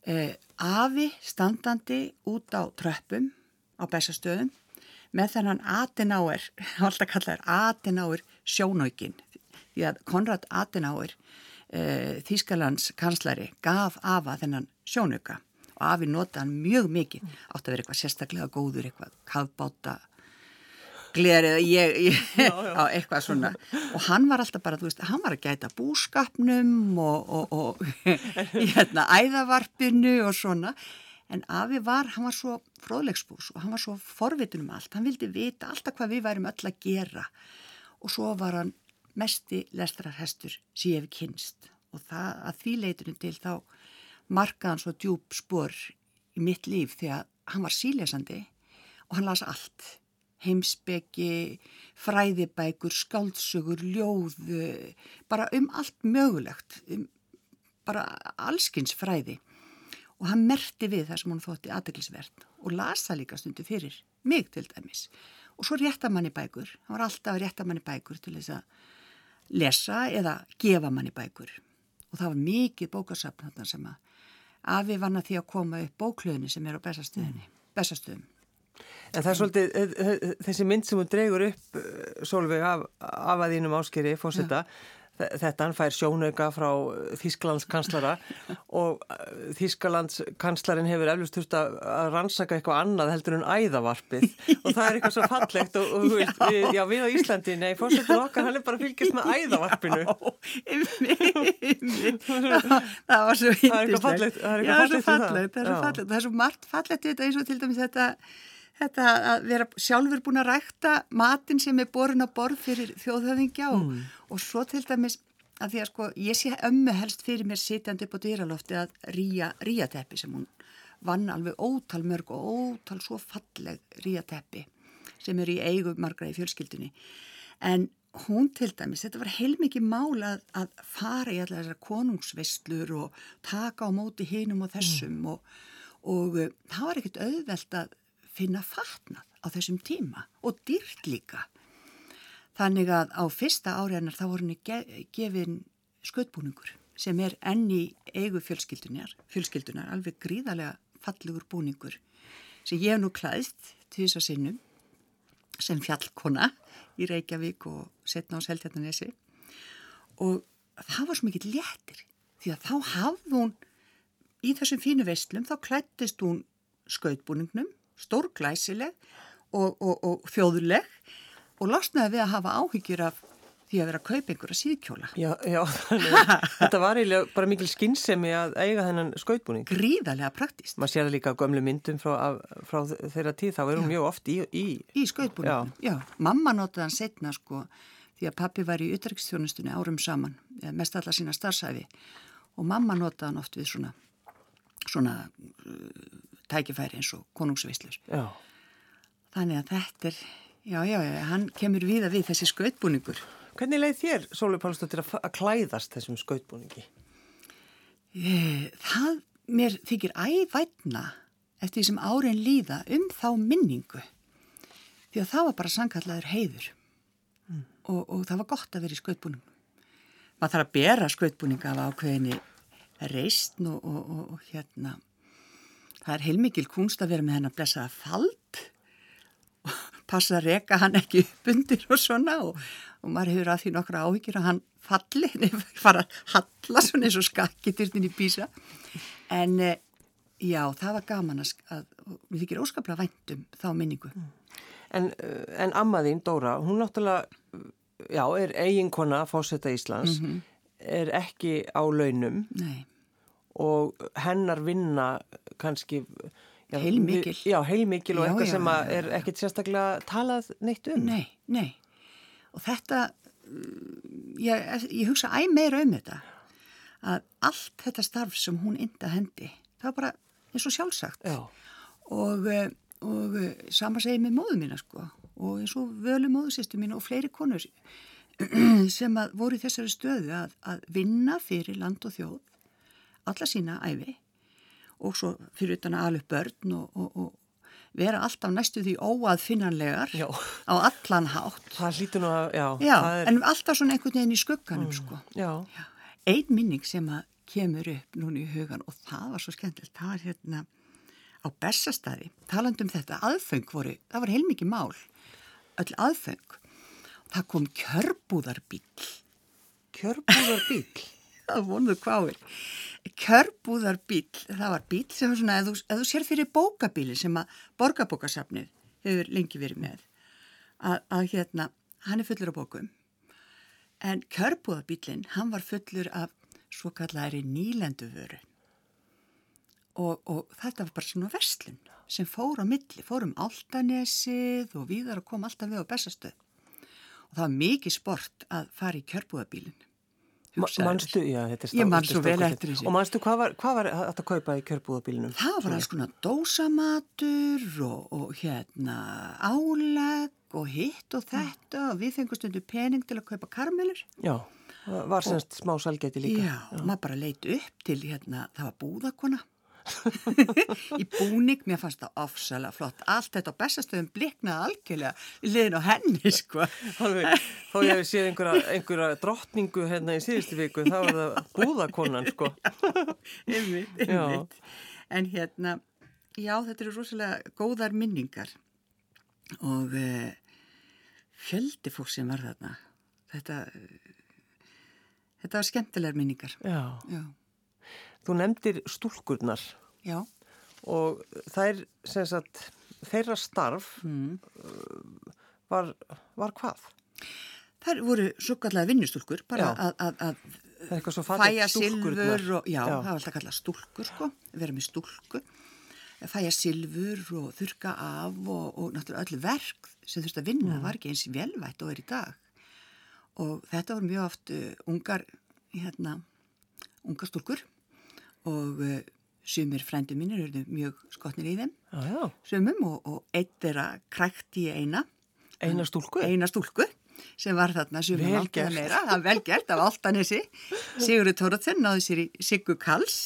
uh, afi standandi út á tröppum á bestastöðum með þennan Adenauer, alltaf kallaður Adenauer sjónaukin, því að Konrad Adenauer uh, Þískalands kanslari gaf afa þennan sjónauka. Og afi nota hann mjög mikið. Átt að vera eitthvað sérstaklega góður eitthvað kafbáta glerið ég, ég, já, já. á eitthvað svona. Og hann var alltaf bara, þú veist, hann var að gæta búskapnum og, og, og hérna, æðavarpinu og svona, en Afi var hann var svo fróðlegsbús og hann var svo forvitin um allt, hann vildi vita alltaf hvað við værum öll að gera. Og svo var hann mesti lestrarhestur sem ég hef kynst og það að því leiturinn til þá markaði hann svo djúb spor í mitt líf því að hann var sílesandi og hann las allt heimsbyggi, fræðibækur, skáldsögur, ljóð, bara um allt mögulegt, um bara allskins fræði. Og hann merti við það sem hann þótti aðdeglisvert og lasa líka stundu fyrir mig til dæmis. Og svo réttamanni bækur, hann var alltaf réttamanni bækur til þess að lesa eða gefa manni bækur. Og það var mikið bókarsafn sem að afi vanna því að koma upp bóklöðinu sem er á bestastöðum En það er svolítið, eh, eh, þessi mynd sem hún dregur upp eh, Solveig af, af að þínum áskeri fórseta, þetta hann fær sjónauka frá Þísklands kanslara og Þísklands kanslarin hefur eflust þurft að rannsaka eitthvað annað heldur en æðavarpið. Og það er eitthvað svo fallegt og, og já. Við, já, við á Íslandi, nei, fórsetur okkar hann er bara fylgjast með æðavarpinu. Það var svo hindislega Það er eitthvað fallegt, það. er svo fallegt. Það er svo margt fallegt þetta eins og til dæmis þetta Þetta að vera sjálfur búin að rækta matin sem er borin á borð fyrir þjóðhöfingja og, mm. og svo til dæmis að því að sko ég sé ömmu helst fyrir mér sitjandi upp á dýralofti að ríja ríateppi sem hún vann alveg ótal mörg og ótal svo falleg ríateppi sem eru í eigu margra í fjölskyldunni. En hún til dæmis, þetta var heilmikið mál að, að fara í allar þessar konungsvestlur og taka á móti hinum og þessum mm. og, og uh, það var ekkert auðvelt að finna fatnað á þessum tíma og dýrt líka. Þannig að á fyrsta áriðanar þá voru henni gefin skautbúningur sem er enni eigu fjölskyldunar, fjölskyldunar, alveg gríðarlega fallegur búningur sem ég hef nú þess að sinnum sem fjallkona í Reykjavík og setna á Seltjarnanesi og það var svo mikið léttir því að þá hafði hún í þessum fínu vestlum þá klættist hún skautbúningnum stórglæsileg og, og, og þjóðuleg og losnaði við að hafa áhyggjur af því að vera að kaupa einhverja síðkjóla. Já, já þetta var eiginlega bara mikil skinnsemi að eiga þennan skautbúning. Gríðarlega praktist. Man sér líka gömlu myndum frá, frá þeirra tíð, þá er hún mjög oft í... Í, í skautbúningum, já. já. Mamma notaði hann setna sko því að pappi var í utryggstjónustunni árum saman, mest alla sína starfsæfi og mamma notaði hann oft við svona, svona tækifæri eins og konungsvislur. Já. Þannig að þetta er, já, já, já, hann kemur við að við þessi skautbúningur. Hvernig leið þér, Sólur Pálsdóttir, að klæðast þessum skautbúningi? Það mér þykir ævætna eftir því sem árin líða um þá minningu. Því að það var bara sangkallaður heiður mm. og, og það var gott að vera í skautbúningum. Maður þarf að bera skautbúninga af ákveðinni reistn og, og, og hérna það er heilmikil kunst að vera með henn að blessaða fald. Og passa að reka hann ekki upp undir og svona og, og maður hefur að því nokkra áhyggjur að hann falli, nefnir fara að halla svona eins og skakkityrtin í bísa en eh, já, það var gaman að, að við þykir óskaplega væntum þá minningu. En, eh, en ammaðín Dóra, hún náttúrulega já, er eiginkona fósetta Íslands mm -hmm. er ekki á launum. Nei og hennar vinna kannski já, heilmikil, já, heilmikil og já, eitthvað sem er ekkit sérstaklega talað neitt um. Nei, nei. Og þetta mm, ég, ég hugsa æg meira um þetta að allt þetta starf sem hún inda hendi, það var bara eins og sjálfsagt. Og, eh, og eh, sama segi með móðu mína sko og eins og völu móðusistu mín og fleiri konur sem að voru í þessari stöðu að, að vinna fyrir land og þjóð alla sína æfi og svo fyrir utan að alveg börn og, og, og vera alltaf næstu því óaðfinnanlegar Já. á allan hátt. Það hlýtur nú að, já. Já, er, en alltaf svona einhvern veginn í skugganum sko. Já, Ein minning sem að kemur upp núna í hugan og það var svo skemmtilegt, það var hérna á Bessastæði, talandi um þetta, aðfeng voru, það var heilmikið mál, öll aðfeng. Það kom kjörbúðarbíl, kjörbúðar bíl. það vonuðu hváir, kjörbúðarbíl, það var bíl sem var svona, ef þú, þú sér fyrir bókabíli sem að borgarbókasafnið hefur lengi verið með, að, að hérna, hann er fullur af bókum, en kjörbúðarbílinn, hann var fullur af svo kallari nýlenduvöru. Og, og þetta var bara svona verslun sem fór á milli, fór um Altanesið og víðar og kom alltaf við á Bessastöð. Og það var mikið sport að fara í kjörbúðabílinn. Manstu, já, þetta Ég man svo vel eftir þessu. Og manstu, hvað var, hvað var að kaupa í kjörbúðabílinum? Það var alls konar dósamatur og, og hérna álegg og hitt og þetta og við fengum stundu pening til að kaupa karmelur. Já, var semst smá salgæti líka. Já, og maður bara leit upp til hérna, það var búðakona í búning, mér fannst það ofsalega flott, allt þetta á bestastöðum bliknaði algjörlega í liðin á henni sko. Alveg, þó ég hef séð einhverja, einhverja drottningu hérna í síðustu viku, þá var það búðakonan, sko. einmitt, einmitt. En hérna, já, þetta eru rosalega góðar minningar og uh, fjöldi fólk sem var þarna. Þetta, þetta var skemmtilegar minningar. Já, Já, þú nefndir stúlkurnar. Já, og þær, sagt, þeirra starf mm. var, var hvað? þær voru svo kallega vinnustúlkur, bara að, fæja silfur og, já, Já. það var alltaf kallað stúlkur sko, vera með stúlku. Fæja silfur og þurka af og, og náttúrulega öllu verk sem þurfti að vinna, það var ekki eins velvætt og er í dag. Og þetta voru mjög oft uh, ungar hérna, ungar stúlkur og uh, sumir frændi mínir eru mjög skotnir í þeim. Já, já, sumum og, og eitt er að krækt í eina. Eina stúlku. eina stúlku sem var þarna sumum gert. meira, það var vel gert af Altanesi Sigurður Tóraðsson náði sér í Siggu Kals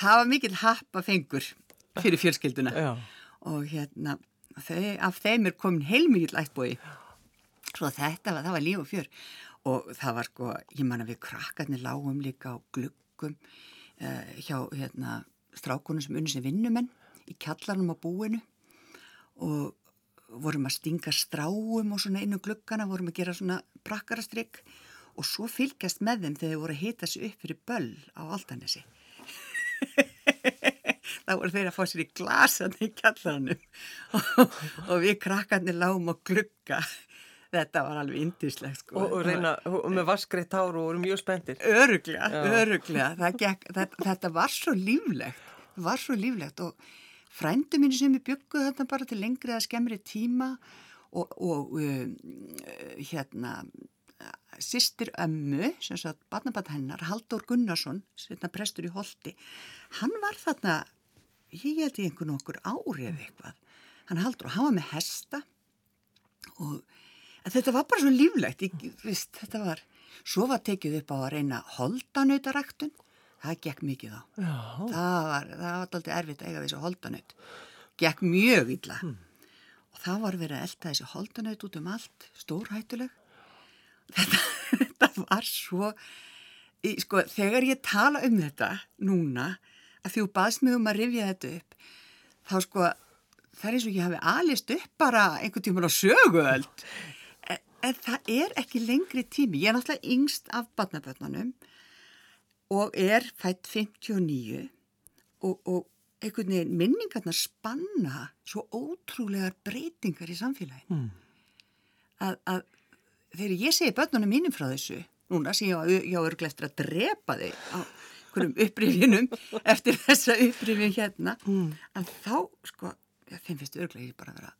það var mikill happa fengur fyrir fjölskylduna. Já, og hérna þau, af þeim er komin heilmikill ættbói svo þetta var, var líf og fjör. Og það var sko, ég man að við krakkarnir lágum líka á gluggum uh, hjá hérna strákunum sem unni sem vinnumenn í kjallarnum á búinu og vorum að stinga stráum og svona inn um gluggana, vorum að gera svona brakkarastrygg og svo fylgjast með þeim þegar þeir voru að hita sig upp fyrir böll á Altanesi. Þá voru þeir að fá sér í glasan í kjallaranum. Og, og við krakkarnir lágum á glugga þetta var alveg indislegt sko. og, og reyna, með vaskreitt hár og voru mjög spendir. öruglega, öruglega gekk, þetta, þetta var svo líflegt var svo líflegt og frændu mínu sem er bygguð þetta bara til lengri eða skemmri tíma og, og um, hérna sýstir ömmu, sem sagt barnabat hennar, Haldur Gunnarsson setna prestur í Holti hann var þarna ég held í einhvern okkur ári eða eitthvað hann Haldur og hann var með hesta og en þetta var bara svo líflegt ég, veist, þetta var, svo var tekið upp á að reyna holdanautaraktun það gekk mikið á það var, það var alltaf erfitt að eiga þessi holdanaut gekk mjög illa. Og það var verið að elda þessi holdanaut út um allt stórhættuleg. Þetta, þetta var svo sko, þegar ég tala um þetta núna að því þú baðst mig um að rifja þetta upp þá sko það er eins og ég hafi alist upp bara einhvern tíman á söguöld en, en það er ekki lengri tími ég er náttúrulega yngst af barnabötnanum og er fætt 59 og, og einhvern veginn minningarnar spanna svo ótrúlegar breytingar í samfélagin Mm. að, að þegar ég segi börnunum mínum frá þessu núna sem ég á, örglega eftir að drepa þig á einhverjum upprifinum eftir þessa upprifin hérna Mm. að þá sko, þeim finnst örglega ég bara að vera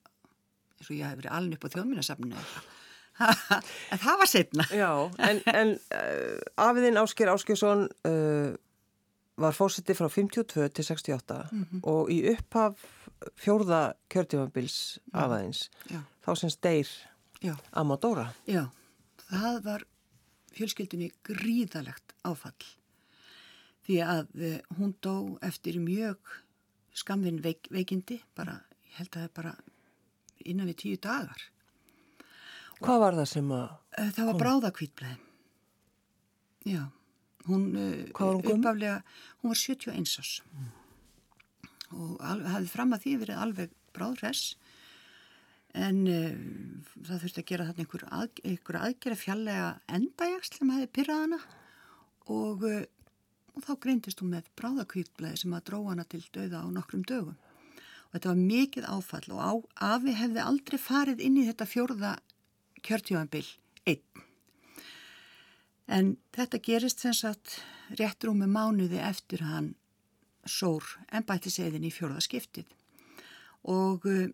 eins og ég hef verið alin upp á þjóðmínasafninu en það var setna Já, en, en uh, afiðinn Ásker Áskjörsson uh, var fósiti frá 52 til 68 Mhm. og í upphaf fjórða kjörtífambils afaðins, já, þá sem steir Amadóra. já, það var fjölskyldunni gríðalegt áfall því að uh, hún dó eftir mjög skamvinn veik, veikindi, bara, ég held að það er bara innan við tíu dagar. Hvað var það sem að... Uh, það var bráðakvítblæði. Já, hún, Hvað var hún gömul? uppaflega, hún var 71 árs mm. og hafði fram að því verið alveg bráðress en uh, það þurfti að gera þarna einhver, að, einhver aðgerða fjallega endajagsl sem hefði pyrrað hana og, og þá greindist hún með bráðakvítblæði sem að dróða hana til döða á nokkrum dögum og þetta var mikið áfall og á, afi hefði aldrei farið inn í þetta fjórða kjörtjóðanbill einn. En þetta gerist sem sagt rétt rúmi mánuði eftir hann sór ennbættiseiðin í fjórða skiptið og uh,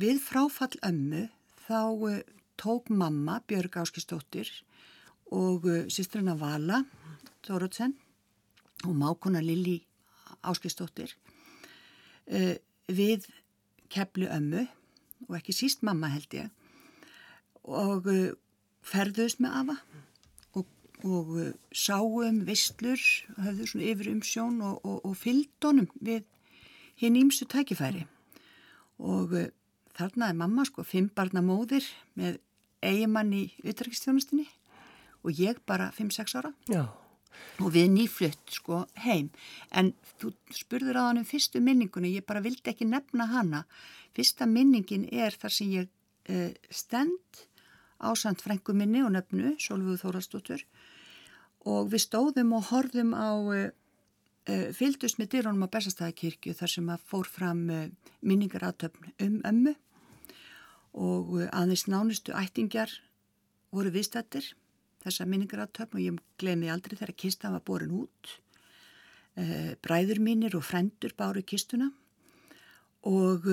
við fráfall ömmu þá uh, tók mamma Björg Áskistóttir og uh, sýstrina Vala Dórótsen og mákona Lili Áskistóttir við keplu ömmu og ekki síst mamma held ég og uh, ferðust með afa og, og uh, sáum vistlur, höfðu svona yfir umsjón og, og, og fylgdónum við hinn ímsu tækifæri. Og uh, þarna er mamma sko fimmbarna móðir með eigimann í utrækistjónustinni og ég bara 5-6 ára. Já, og við nýflutt sko heim. En þú spurður á hann um fyrstu minningunni ég bara vildi ekki nefna hana. Fyrsta minningin er þar sem ég uh, stend ásand frængu minni og nefnu Solvöðu Þórastóttur og við stóðum og horfðum á uh, uh, fylgdust með dyrunum á Bessastæðakirkju þar sem að fór fram uh, minningaratöfn um ömmu. Og aðeins nánustu ættingjar voru viðstættir þessa minningaratöfn og ég gleymi aldrei þegar kistan var borin út. Bræður mínir og frendur báru kistuna. Og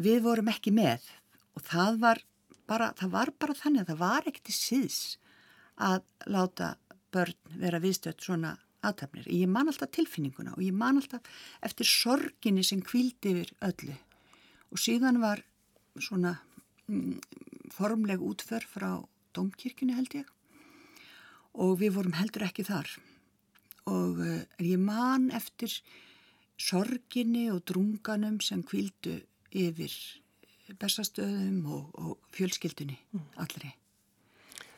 við vorum ekki með og það var bara, það var bara þannig að það var ekkert í síðs að láta börn vera viðstöld svona aðtapnir. Ég man alltaf tilfinninguna og ég man alltaf eftir sorginni sem kvíldi yfir öllu. Og síðan var svona mm, formleg útför frá domkirkjunni held ég. Og við vorum heldur ekki þar. Og uh, ég man eftir sorginni og drunganum sem kvíldu yfir bestastöðum og, og fjölskyldunni allri.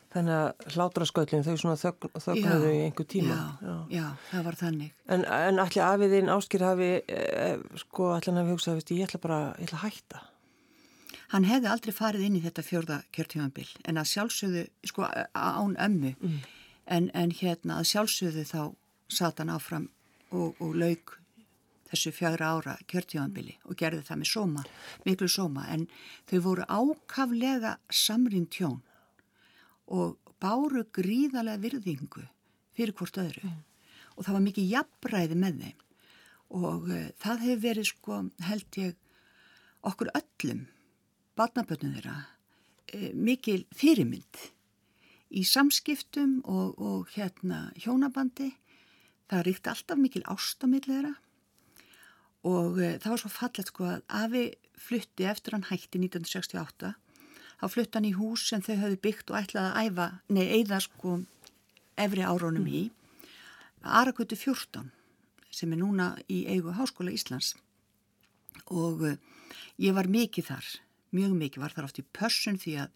þannig að hlátrasköllin þau svona þögn, þögnuðu í einhver tíma. Já, já, það var þannig. En, en allir afiðinn áskýr hafi, eh, sko, allir hann hafi hugsað, veist, ég ætla bara, ég ætla að hætta. Hann hefði aldrei farið inn í þetta fjörða kjörtímanbill en að sjálfsögðu, sko, án ömmu, Mm. en, en hérna að sjálfsögðu þá sat hann áfram og, og lauk þessu fjögra ára kjörtímanbili og gerði það með sóma, miklu sóma, en þau voru ákaflega samrýnd tjón og báru gríðarlega virðingu fyrir hvort öðru. Og það var mikið jafnræði með þeim. Og uh, það hefur verið sko held ég okkur öllum barnabötnum þeirra uh, mikil fyrirmynd í samskiptum og, og hérna hjónabandi. Það ríkti alltaf mikil ástamilli þeirra og uh, það var svo fallet sko að afi flutti eftir hann hætti 1968 þá flutti hann í hús sem þau höfðu byggt og ætlaði að æfa, nei, eigða sko efri árónum í Arakutu 14 sem er núna í eigu Háskóla Íslands. Og uh, ég var mikið þar, mjög mikið var þar oft í pössun því að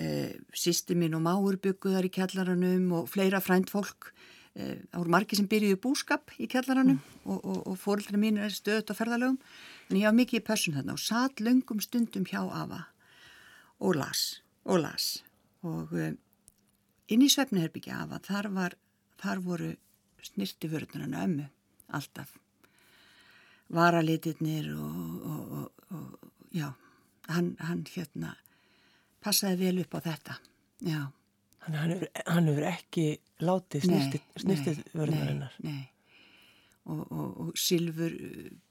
uh, sýsti minn og máur bygguðar í kjallaranum og fleira frænt fólk það voru margir sem byrjuði búskap í kjallaranum og, og, og fóröldri mín er stöðut á ferðalögum. En ég var mikið í pössun þarna og satt löngum stundum hjá Ava og las og las. Og uh, inn í svefniherbyggja Ava þar, var, þar voru snirti vörðunarna ömmu alltaf. Varalitirnir og, og, og, og já, hann, hann hérna passaði vel upp á þetta, já. Þannig að hann hefur, ekki látið snirtið, snirtið nei. Nei. Og, og, og silfur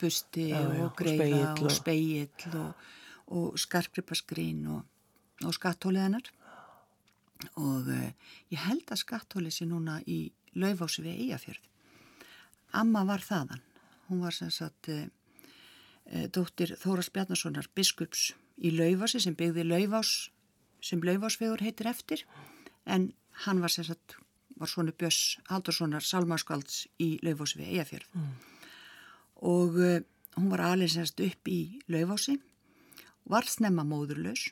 busti Já, já, og greiða og og- speill og, og skarkripaskrín og, skatthólið hennar. Og uh, ég held að skatthólið sé núna í laufási við Eyjafjörð. Amma var þaðan. Hún var sem sagt uh, uh, dóttir Þóras Bjarnasonar biskups í laufási sem byggði laufás sem laufásvegur heitir eftir en hann var sagt var svona Björns Haldurssonar Salmarskvalds í Laufósi við Eyjafjörð. Mm. og uh, hún var alveg semst upp í Laufósi var snemma móðurlaus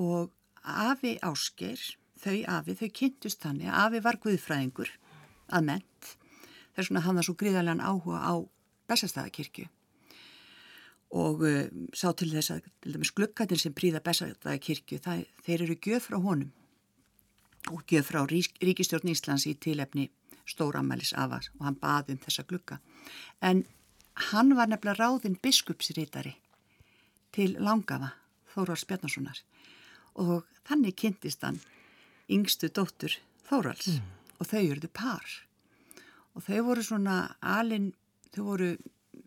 og Afi Áskeir þau Afi, þau kynntust þannig Afi var guðfræðingur að ment þess vegna hann var svo gríðarlegan áhuga á Bessastæðakirkju og uh, sá til þess að til dæmis glukkatin sem príða Bessastæðakirkju þeir eru gjöf frá honum og gjöf frá Rík, Ríkistjórn Íslands í tilefni stóramælis afar og hann baði um þessa glukka en hann var nefnilega ráðinn biskupsrítari til langafa Þórals Bjarnasonar. Og þannig kynntist hann yngstu dóttur Þórals mm. og þau eruðu par. Og þau voru svona alin, þau voru,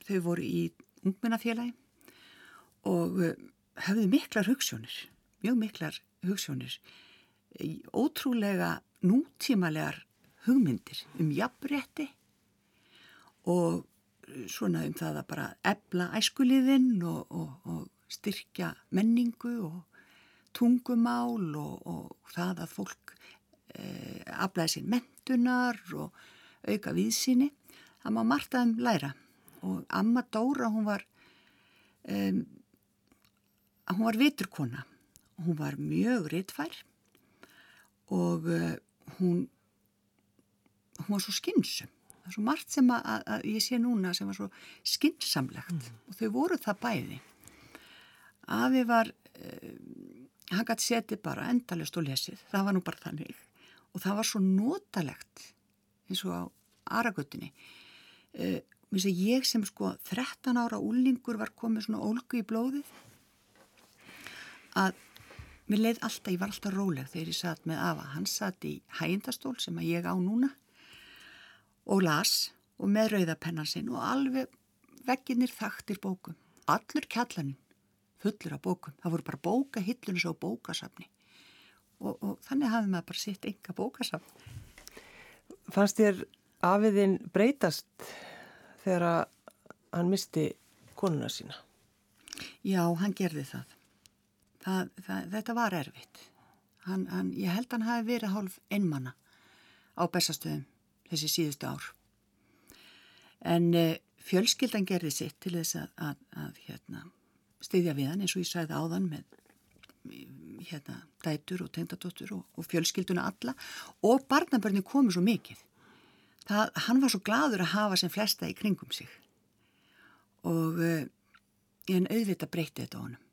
þau voru í ungminnafélagi og höfðu eh, miklar hugssjónir, mjög miklar hugssjónir ótrúlega nútímalegar hugmyndir um jafnrétti og svona um það að bara ebla æskuliðinn og, og, og styrkja menningu og tungumál og, og það að fólk e, aflæði sín mentunar og auka viðsýni. Það má Martaðum læra og Amma Dóra hún var, e, hún var viturkona. Hún var mjög rittfær og uh, hún, hún var svo skynsum. Það er svo margt sem að, að, ég sé núna sem var svo skynsamlegt mm. og þau voru það bæði. Afi var, uh, hann gæti setið bara endalust og lesið, það var nú bara þannig og það var svo notalegt eins og á Aragötunni. Uh, ég sem sko 13 ára úlingur var komið svona ólgu í blóðið að Mér leið alltaf, ég var alltaf róleg þegar ég satt með Ava. Hann satt í hægindastól sem að ég á núna og las og með rauðapennan sinn og alveg vegginnir þaktir bókum. Allur kjallaninn fullur af bókum. Það voru bara bókahillunum svo bókasafni og, og þannig hafði maður bara sitt enga bókasafni. Fannst þér Afiðinn breytast þegar hann misti konuna sína? Já, hann gerði það það, það, þetta var erfitt. Hann, hann, ég held hann hafi verið hálf einmanna á bestastöðum þessi síðustu ár. En e, fjölskyldan gerði sitt til þess að, að, að hérna, styðja við hann eins og ég sæði áðan með hérna, dætur og tengdadóttur og, og fjölskylduna alla og barnabörni komu svo mikið. Það, hann var svo gladur að hafa sem flesta í kringum sig og e, en auðvitað breytti þetta honum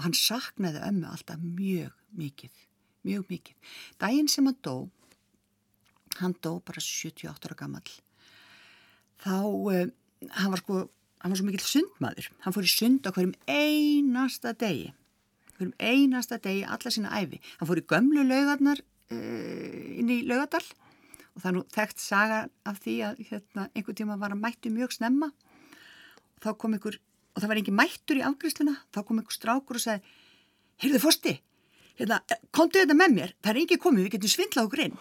og hann saknaði ömmu alltaf mjög mikið, mjög mikið. Dægin sem hann dó, hann dó bara 78 ára gammal, þá, uh, hann var sko, hann var svo mikill sundmaður, hann fór í sund á hverjum einasta degi, hverjum einasta degi, alla sína æfi. Hann fór í gömlu laugarnar uh, inn í laugadal og það nú þekkt saga af því að hérna, einhver tíma var hann mættu mjög snemma og þá kom einhver og það var engin mættur í afgriðsluna þá kom einhver strákur og sagði heyrðu fórsti, hérna, komdu þetta með mér. Það er engin komið, við getum svindla okkur inn.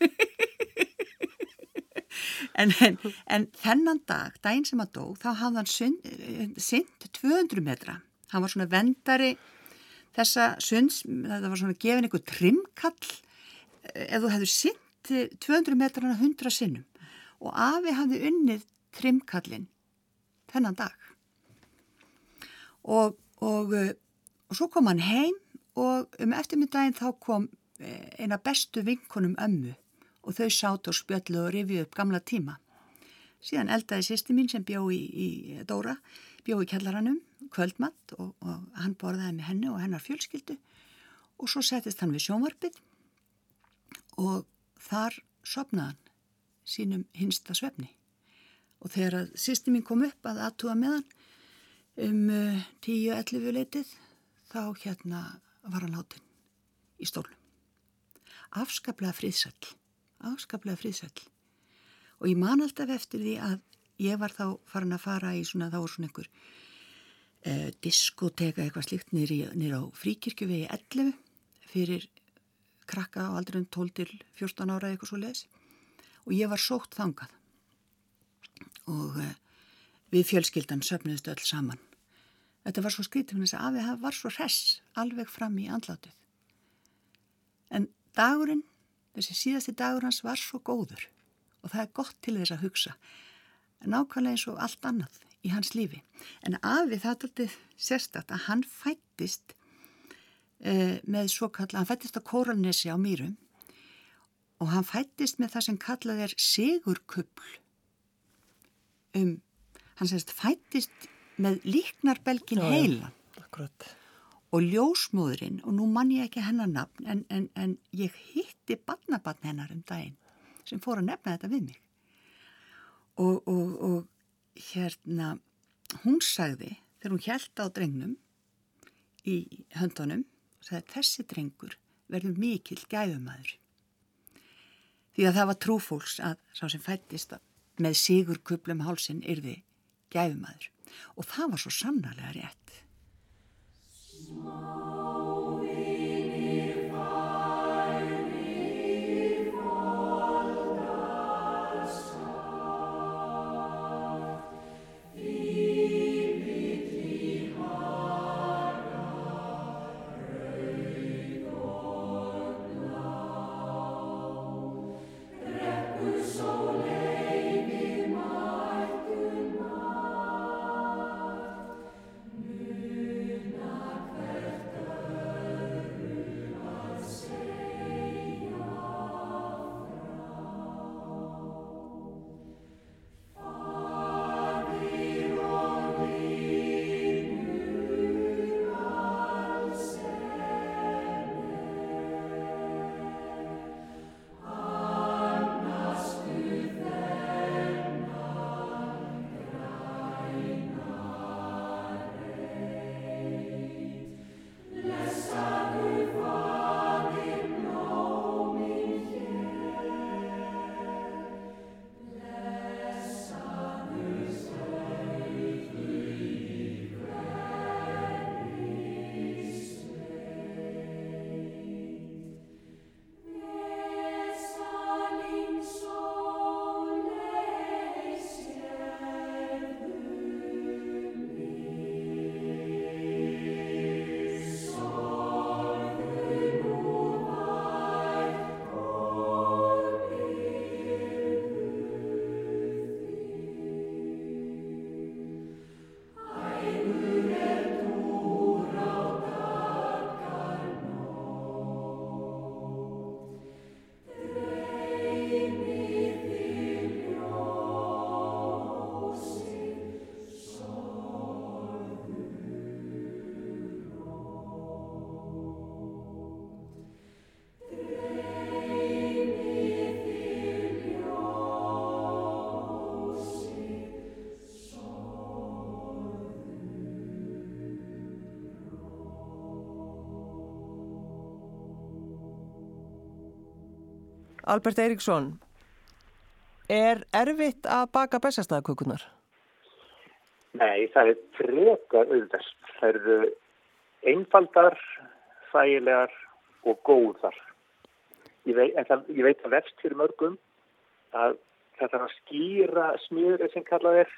En, en, en þennan dag, daginn sem að dó þá hafði hann synd 200 metra, hann var svona vendari þessa sunds það var svona gefin einhver trimkall ef þú hefðu synd 200 metrana 100 sinnum. Og Afi hafði unnið trimkallin þennan dag og, og, eh, og svo kom hann heim og um eftirmyndaginn þá kom eh, eina bestu vinkonum ömmu og þau sátt og spjallu og rifju upp gamla tíma. Síðan eldaði sýsti mín sem bjó í, í Dóra, bjó í kellaranum, kvöldmatt og, og hann borðaði með henni og hennar fjölskyldu og svo settist hann við sjónvarpið og þar sopnaði hann sínum hinsta svefni. Og þegar sýsti mín kom upp að aðtúa með hann um 10-11 uh, leitið þá hérna var hann látin í stólum. Afskaplega friðsall, afskaplega friðsall. Og ég man alltaf eftir því að ég var þá farin að fara í svona, þá var svona einhver eh, diskoteka eitthvað slikt nýra á fríkirkju vegi 11 fyrir krakka á aldrei 12 til 14 ára eitthvað svo les og ég var sótt þangað og eh, við fjölskyldan söfnuðist öll saman. Þetta var svo skrítið þess að Afi var svo hress alveg fram í andlátið. En dagurinn þessi síðasti dagur hans var svo góður og það er gott til þess að hugsa. Nákvæmlega eins og allt annað í hans lífi. En afið það er alltaf sérstaklega að hann fættist uh, með svo kalla, hann fættist á Kóralnesi á Mýrum og hann fættist með það sem kallað er sigurkubl um, hann semst fættist með líknarbelgin heilan akkurat og ljósmóðurinn, og nú mann ég ekki hennar nafn, en, en, en ég hitti barnabarn hennar um daginn sem fór að nefna þetta við mig. Og, og, og hérna, hún sagði, þegar hún held á drengnum í höndunum, sagði þessi drengur verður mikil gæðumæður. Því að það var trúfólks að sá sem fættist með sigur kuplum hálsin yrði gæðumæður. Og það var svo sannarlega rétt. Albert Eiríksson, er erfitt að baka bestastæðakökunar? Nei, það er frekar auðvest. Það eru einfaldar, þægilegar og góðar. Ég veit, það, ég veit að vefst fyrir mörgum að það þarf að skýra smjörið sem kallað er.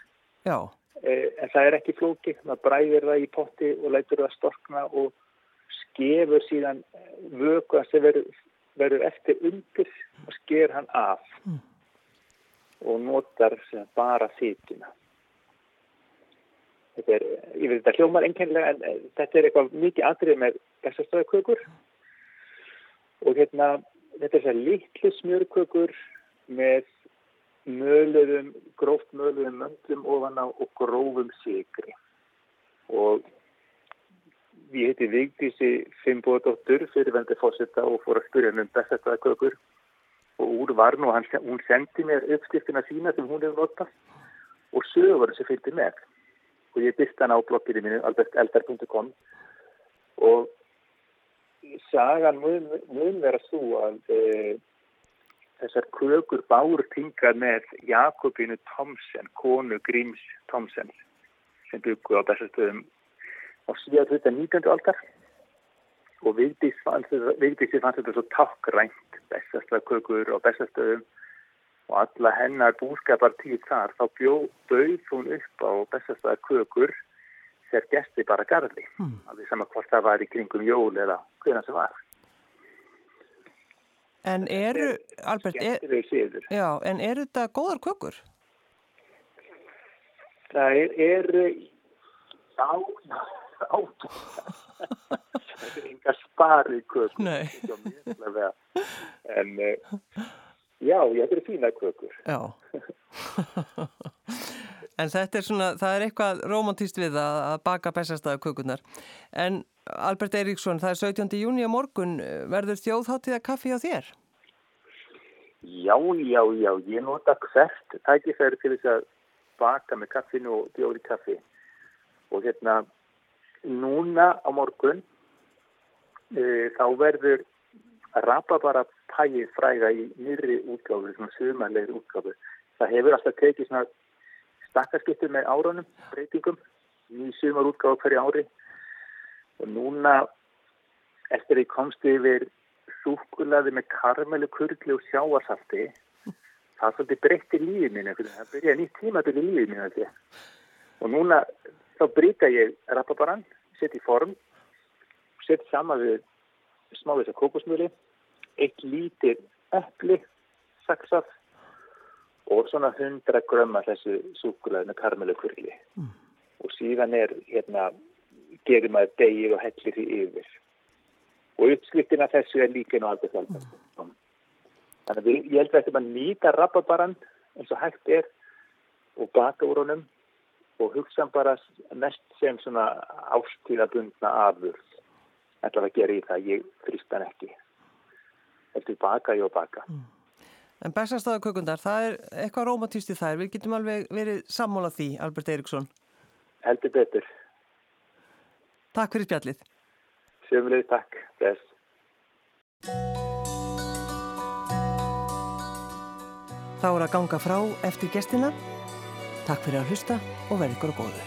Já. Eh, en það er ekki flókið. Það bræðir það í potti og lætur það storkna og skefur síðan vöku að sem verður verður eftir undir og sker hann af mm. og notar bara þýtuna. Þetta er, ég veit þetta hljómar enkenlega en þetta er eitthvað mikið aðrið með gassastöðakökur og hérna þetta er þess að litlu smjörkökur með möluðum, gróft möluðum möndum ofan á og grófum sigri og Ég heiti Vigdísi Fimboðdóttur fyrir vendi fósetta og fór að spyrja um bestættaðakökur og úr varn og hann, hún sendi mér uppskriftina sína sem hún hefur notað og sögur sem fylgdi með. Og ég byrst hann á blokkinu mínu alberteldar.com og sagan mun, mun vera svo að e, þessar kökur bár tingar með Jakobinu Tomsen, konu Gríms Tomsen sem byggur á bestastöðum á síðan hluta 19. aldar og Vigdísi fannst þetta svo takkrænt bestastöðkökur og bestastöðum og alla hennar búskapartíð þar þá bauð hún upp á bestastöðkökur þegar gesti bara garði mm. af því sama hvort það var í kringum jól eða hvernig það var En eru, Albert, er, skemmtileg síður. já, en eru þetta góðar kökur? Það er, er já, já. Það er enga spari kökur. En eh, já, ég þetta er fína kökur. Já. en þetta er svona, það er eitthvað romantíst við að, baka bestastæða kökunar. En Albert Eiríksson, það er 17. júni á morgun, verður þjóðháttíða kaffi á þér? Já, já, já, ég nota hvert tækifæri til þess að baka með kaffinu og bjóri kaffi. Og hérna, núna á morgun, e, þá verður að rapa bara pæið fræga í nýri útgáfu, svona sumarlegri útgáfu. Það hefur alltaf tekið svona stakkarskiptur með árunum, breytingum, ný sumar útgáfu hverju ári. Og núna, eftir því komst yfir súkulaði með karmelu, kurli og sjáarsalti, það svolítið breytti lífið mínu, það byrjaði nýtt tímabil í lífið þetta. Og núna þá breyta ég rapabaran, sett í form, sett saman við smáðis af kokosmjöli, eitt lítið eppli, saksað og svona 100 grömmar þessu súkulaði með karmelu, kurli. Mm. Og síðan er hérna gerir maður degið og hellir því yfir. Og uppskriftina þessu er líka nú aldrei þalda. Mm. Þannig að ég held að þetta maður nýta rababaran eins og hægt er og baka úr honum og hugsa bara mest sem svona ástíðabundna afurð. Var að gera í það, ég frýst hann ekki. Eftir baka, ég og baka. Mm. En bestastæðakökundar, það er eitthvað romantíst í þær. Við getum alveg verið sammála því, Albert Eiríksson. Heldur betur. Takk fyrir spjallið. Sjöfumlega takk. Þess. Þá er að ganga frá eftir gestina. Takk fyrir að hlusta og verð ykkur á góðu.